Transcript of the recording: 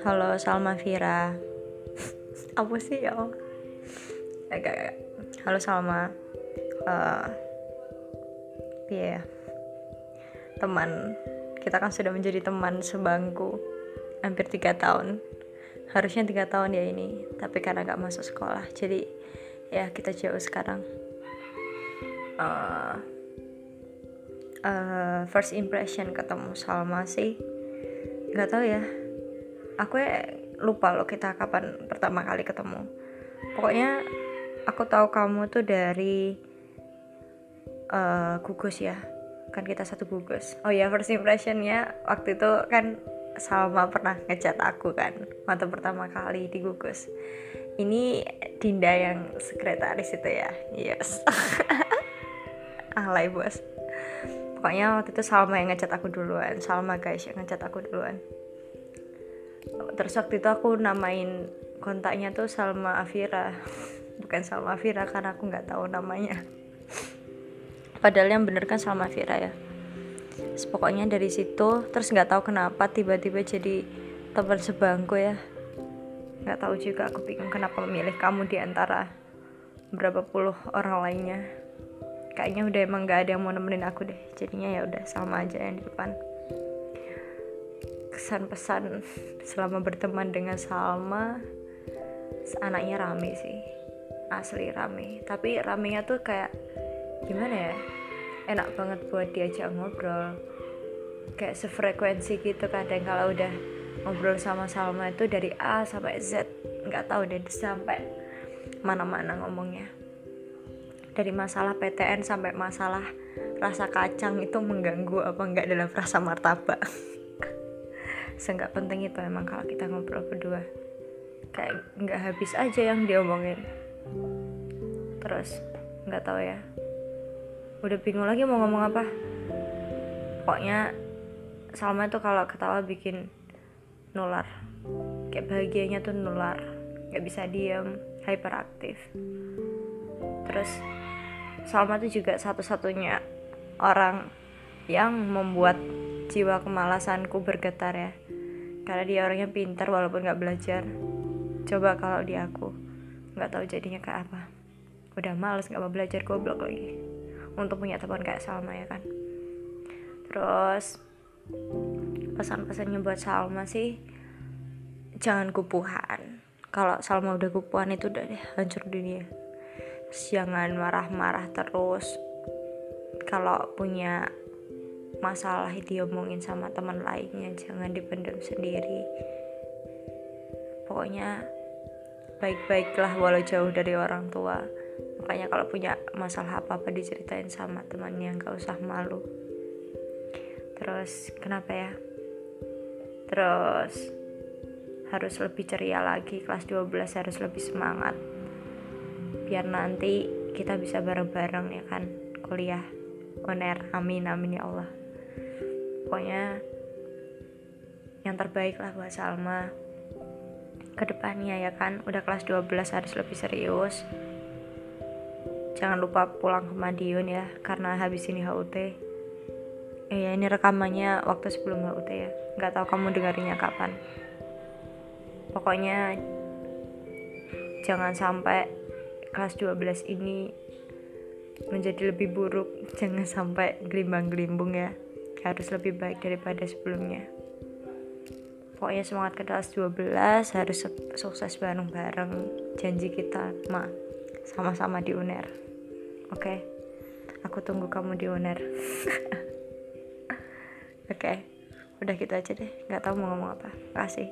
Halo Salma Vira Apa sih ya Agak Halo Salma. Uh, Iya. Yeah. Teman. Kita kan sudah menjadi teman sebangku Hampir tiga tahun. Harusnya tiga tahun ya ini Tapi karena gak masuk sekolah. Jadi ya kita jauh sekarang. Uh, uh, First impression ketemu Salma sih Gak tau ya. Aku ya lupa loh kita kapan pertama kali ketemu. Pokoknya aku tahu kamu tuh dari uh, gugus ya. Kan kita satu gugus. Oh ya first impressionnya waktu itu kan Salma pernah ngechat aku kan waktu pertama kali di gugus. Ini Dinda yang sekretaris itu ya? Yes. Alay bos pokoknya waktu itu Salma yang ngechat aku duluan. Salma guys yang ngechat aku duluan. Terus waktu itu aku namain kontaknya tuh Salma Afira. Bukan Salma Afira karena aku nggak tahu namanya. Padahal yang bener kan Salma Afira ya. Terus pokoknya dari situ terus nggak tahu kenapa tiba-tiba jadi teman sebangku ya. Nggak tahu juga aku bingung kenapa memilih kamu di antara berapa puluh orang lainnya kayaknya udah emang nggak ada yang mau nemenin aku deh. Jadinya ya udah sama aja yang di depan. Kesan pesan selama berteman dengan Salma anaknya rame sih. Asli rame. Tapi ramenya tuh kayak gimana ya? Enak banget buat diajak ngobrol. Kayak sefrekuensi gitu kadang kalau udah ngobrol sama Salma itu dari A sampai Z. Nggak tahu deh sampai mana-mana ngomongnya dari masalah PTN sampai masalah rasa kacang itu mengganggu apa enggak dalam rasa martabak. Seenggak penting itu emang kalau kita ngobrol berdua. Kayak nggak habis aja yang diomongin. Terus nggak tahu ya. Udah bingung lagi mau ngomong apa. Pokoknya Salma itu kalau ketawa bikin nular. Kayak bahagianya tuh nular. Nggak bisa diem hyperaktif. Terus Salma tuh juga satu-satunya orang yang membuat jiwa kemalasanku bergetar ya. Karena dia orangnya pintar walaupun nggak belajar. Coba kalau di aku nggak tahu jadinya kayak apa. Udah males nggak mau belajar goblok lagi. Untuk punya teman kayak Salma ya kan? Terus pesan-pesannya buat Salma sih jangan kupuhan. Kalau Salma udah kupuhan itu udah deh hancur dunia jangan marah-marah terus. Kalau punya masalah diomongin sama teman lainnya jangan dipendam sendiri. Pokoknya baik-baiklah walau jauh dari orang tua. Makanya kalau punya masalah apa-apa diceritain sama temannya nggak usah malu. Terus kenapa ya? Terus harus lebih ceria lagi kelas 12 harus lebih semangat biar nanti kita bisa bareng-bareng ya kan? Kuliah oner amin amin ya Allah. Pokoknya yang terbaik lah buat Salma. Ke depannya ya kan? Udah kelas 12 harus lebih serius. Jangan lupa pulang ke Madiun ya. Karena habis ini HUT eh ya ini rekamannya waktu sebelum HUT ya. Nggak tahu kamu dengarinya kapan. Pokoknya jangan sampai kelas 12 ini menjadi lebih buruk. Jangan sampai gelimbang-gelimbung ya. Harus lebih baik daripada sebelumnya. Pokoknya semangat ke kelas 12 harus sukses bareng-bareng. Janji kita ma sama-sama di UNER. Oke? Okay? aku tunggu kamu di UNER. Oke? Okay. udah gitu aja deh. Nggak tahu mau ngomong apa. Kasih